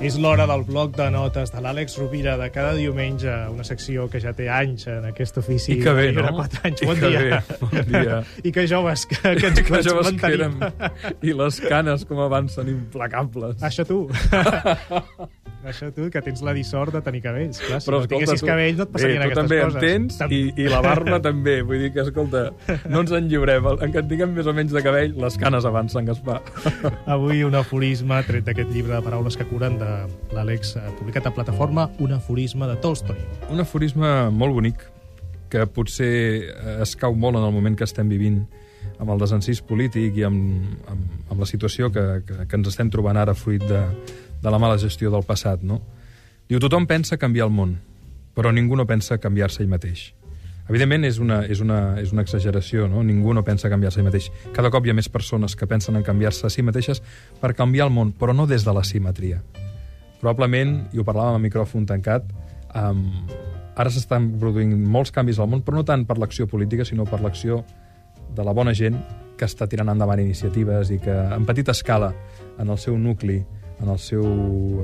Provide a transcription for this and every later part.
És l'hora del bloc de notes de l'Àlex Rovira de cada diumenge, una secció que ja té anys en aquest ofici. I que bé, no? 4 anys. I bon que dia. bé, bon dia. I que joves, que, que ens, que ens joves que érem. I les canes, com avancen, implacables. Això tu. Això tu, que tens la dissort de tenir cabells. Clar, si Però no escolta, tinguessis tu, cabells no et passarien tu aquestes també coses. en tens i, i la barba també. Vull dir que, escolta, no ens en lliurem. En que en tinguem més o menys de cabell, les canes avancen, Gaspar. Avui un aforisme tret d'aquest llibre de paraules que curen de l'Àlex, eh, publicat a plataforma, un aforisme de Tolstoi. Un aforisme molt bonic, que potser eh, es cau molt en el moment que estem vivint amb el desencís polític i amb, amb, amb la situació que, que, que ens estem trobant ara fruit de, de la mala gestió del passat, no? Diu, tothom pensa canviar el món, però ningú no pensa canviar-se ell mateix. Evidentment, és una, és una, és una exageració, no? Ningú no pensa canviar-se ell mateix. Cada cop hi ha més persones que pensen en canviar-se a si mateixes per canviar el món, però no des de la simetria. Probablement, i ho parlàvem a micròfon tancat, um, ara s'estan produint molts canvis al món, però no tant per l'acció política, sinó per l'acció de la bona gent que està tirant endavant iniciatives i que en petita escala, en el seu nucli, en el seu,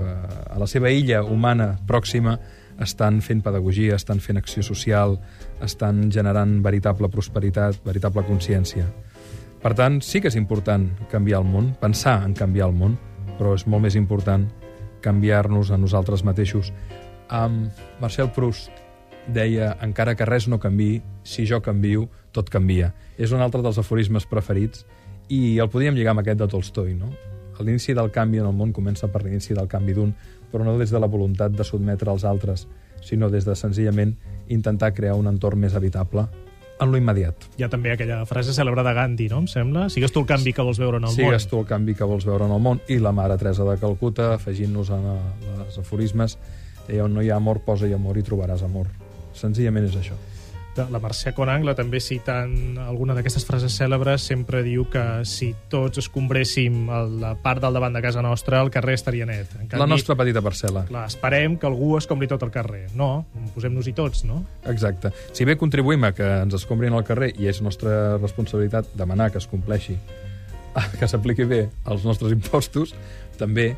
eh, a la seva illa humana pròxima, estan fent pedagogia, estan fent acció social, estan generant veritable prosperitat, veritable consciència. Per tant, sí que és important canviar el món, pensar en canviar el món, però és molt més important canviar-nos a nosaltres mateixos. Um, Marcel Proust deia, encara que res no canvi, si jo canvio, tot canvia. És un altre dels aforismes preferits i el podíem lligar amb aquest de Tolstoi, no? L'inici del canvi en el món comença per l'inici del canvi d'un, però no des de la voluntat de sotmetre els altres, sinó des de senzillament intentar crear un entorn més habitable en lo immediat. Hi ha també aquella frase cèlebre de Gandhi, no? Em sembla? Sigues tu el canvi que vols veure en el Sigues món. tu el canvi que vols veure en el món. I la mare Teresa de Calcuta, afegint-nos a les aforismes, deia, on no hi ha amor, posa-hi amor i trobaràs amor. Senzillament és això. La Mercè Conangle, també citant alguna d'aquestes frases cèlebres, sempre diu que si tots escombréssim el- la part del davant de casa nostra, el carrer estaria net. En La nostra petita parcel·la. Clar, esperem que algú escombri tot el carrer. No, posem-nos-hi tots, no? Exacte. Si bé contribuïm a que ens escombrin al carrer i és nostra responsabilitat demanar que es compleixi, que s'apliqui bé els nostres impostos, també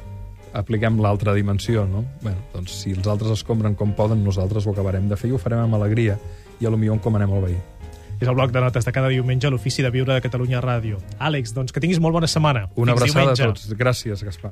apliquem l'altra dimensió, no? Bé, doncs si els altres escombren com poden, nosaltres ho acabarem de fer i ho farem amb alegria i a lo millor encomanem el veí. És el bloc de notes de cada diumenge a l'Ofici de Viure de Catalunya Ràdio. Àlex, doncs que tinguis molt bona setmana. Una Fins abraçada diumenge. a tots. Gràcies, Gaspar.